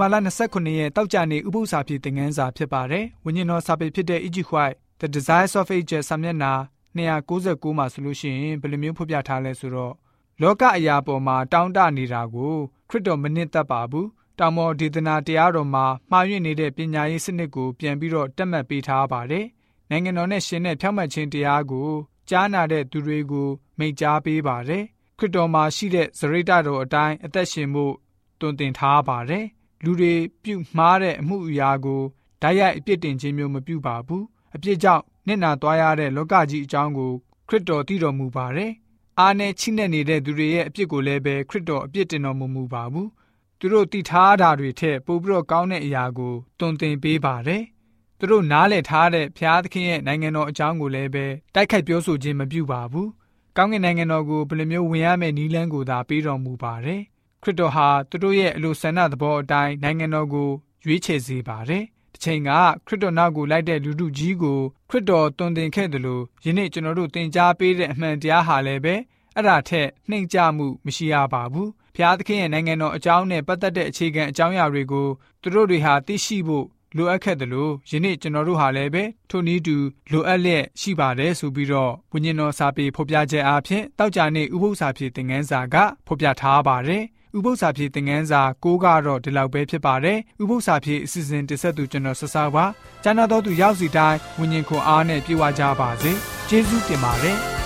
ဘာလ29ရက်တောက်ကြနေဥပုသ္စာပြေသင်ခန်းစာဖြစ်ပါတယ်။ဝိညာဉ်တော်စာပေဖြစ်တဲ့ Egypt White The Desires of Ages စာမျက်နှာ299မှာဆိုလို့ရှိရင်ဘယ်လိုမျိုးဖော်ပြထားလဲဆိုတော့လောကအရာပေါ်မှာတောင်းတနေတာကိုခရစ်တော်မနစ်သက်ပါဘူး။တောင်မော်ဒေသနာတရားတော်မှာမှားယွင်းနေတဲ့ပညာရေးစနစ်ကိုပြန်ပြီးတော့တက်မှတ်ပေးထားပါတယ်။နိုင်ငံတော်နဲ့ရှင်တဲ့ဖြောင့်မတ်ခြင်းတရားကိုကြားနာတဲ့သူတွေကိုမိန့်ကြားပေးပါတယ်။ခရစ်တော်မှာရှိတဲ့ဇရိတတော်အတိုင်းအသက်ရှင်မှုတွင်တင်ထားပါတယ်။ လူတွေပြုမှားတဲ့အမှုအရာကိုဓာတ်ရိုက်အပြစ်တင်ခြင်းမျိုးမပြုပါဘူး။အပြစ်ကြောင့်နစ်နာသွားရတဲ့လောကကြီးအကြောင်းကိုခရစ်တော်တည်တော်မူပါတယ်။အားနဲ့ချိနဲ့နေတဲ့သူတွေရဲ့အပြစ်ကိုလည်းပဲခရစ်တော်အပြစ်တင်တော်မူမူပါဘူးသူတို့တည်ထားတာတွေထက်ပိုပြီးတော့ကောင်းတဲ့အရာကိုတွင်တင်ပေးပါတယ်။သူတို့နားလည်ထားတဲ့ဘုရားသခင်ရဲ့နိုင်ငံတော်အကြောင်းကိုလည်းပဲတိုက်ခိုက်ပြောဆိုခြင်းမပြုပါဘူး။ကောင်းကင်နိုင်ငံတော်ကိုဘယ်လိုမျိုးဝင်ရမယ့်နည်းလမ်းကိုသာပေးတော်မူပါတယ်။ ခရစ်တော်ဟာသူတို့ရဲ့အလိုဆန္ဒသဘောအတိုင်းနိုင်ငံတော်ကိုရွေးချယ်စေပါတယ်။တစ်ချိန်ကခရစ်တော်နောက်ကိုလိုက်တဲ့လူထုကြီးကိုခရစ်တော်တွင်တင်ခဲ့တယ်လို့ယနေ့ကျွန်တော်တို့သင်ကြားပေးတဲ့အမှန်တရားဟာလည်းပဲအဲ့ဒါထက်နှိမ်ကြမှုမရှိရပါဘူးဖျားသခင်ရဲ့နိုင်ငံတော်အကြောင်းနဲ့ပတ်သက်တဲ့အခြေခံအကြောင်းအရာတွေကိုသူတို့တွေဟာသိရှိဖို့လိုအပ်ခဲ့တယ်လို့ယနေ့ကျွန်တော်တို့ဟာလည်းပဲထိုနည်းတူလိုအပ်လျက်ရှိပါတယ်ဆိုပြီးတော့ဝိညာဉ်တော်စာပေဖော်ပြချက်အားဖြင့်တောက်ကြနေဥပု္ပ္ပစာဖြည့်သင်ခန်းစာကဖော်ပြထားပါတယ် ဥပု္ပ္ပစာဖြည့်သင်ခန်းစာ၉ကတော့ဒီလောက်ပဲဖြစ်ပါတယ်ဥပု္ပ္ပစာဖြည့်အစီအစဉ်တင်ဆက်သူကျွန်တော်ဆဆပါကျမ်းတော်သူရောက်စီတိုင်းဝိညာဉ်ခွန်အားနဲ့ပြေဝကြပါစေကျေးဇူးတင်ပါတယ်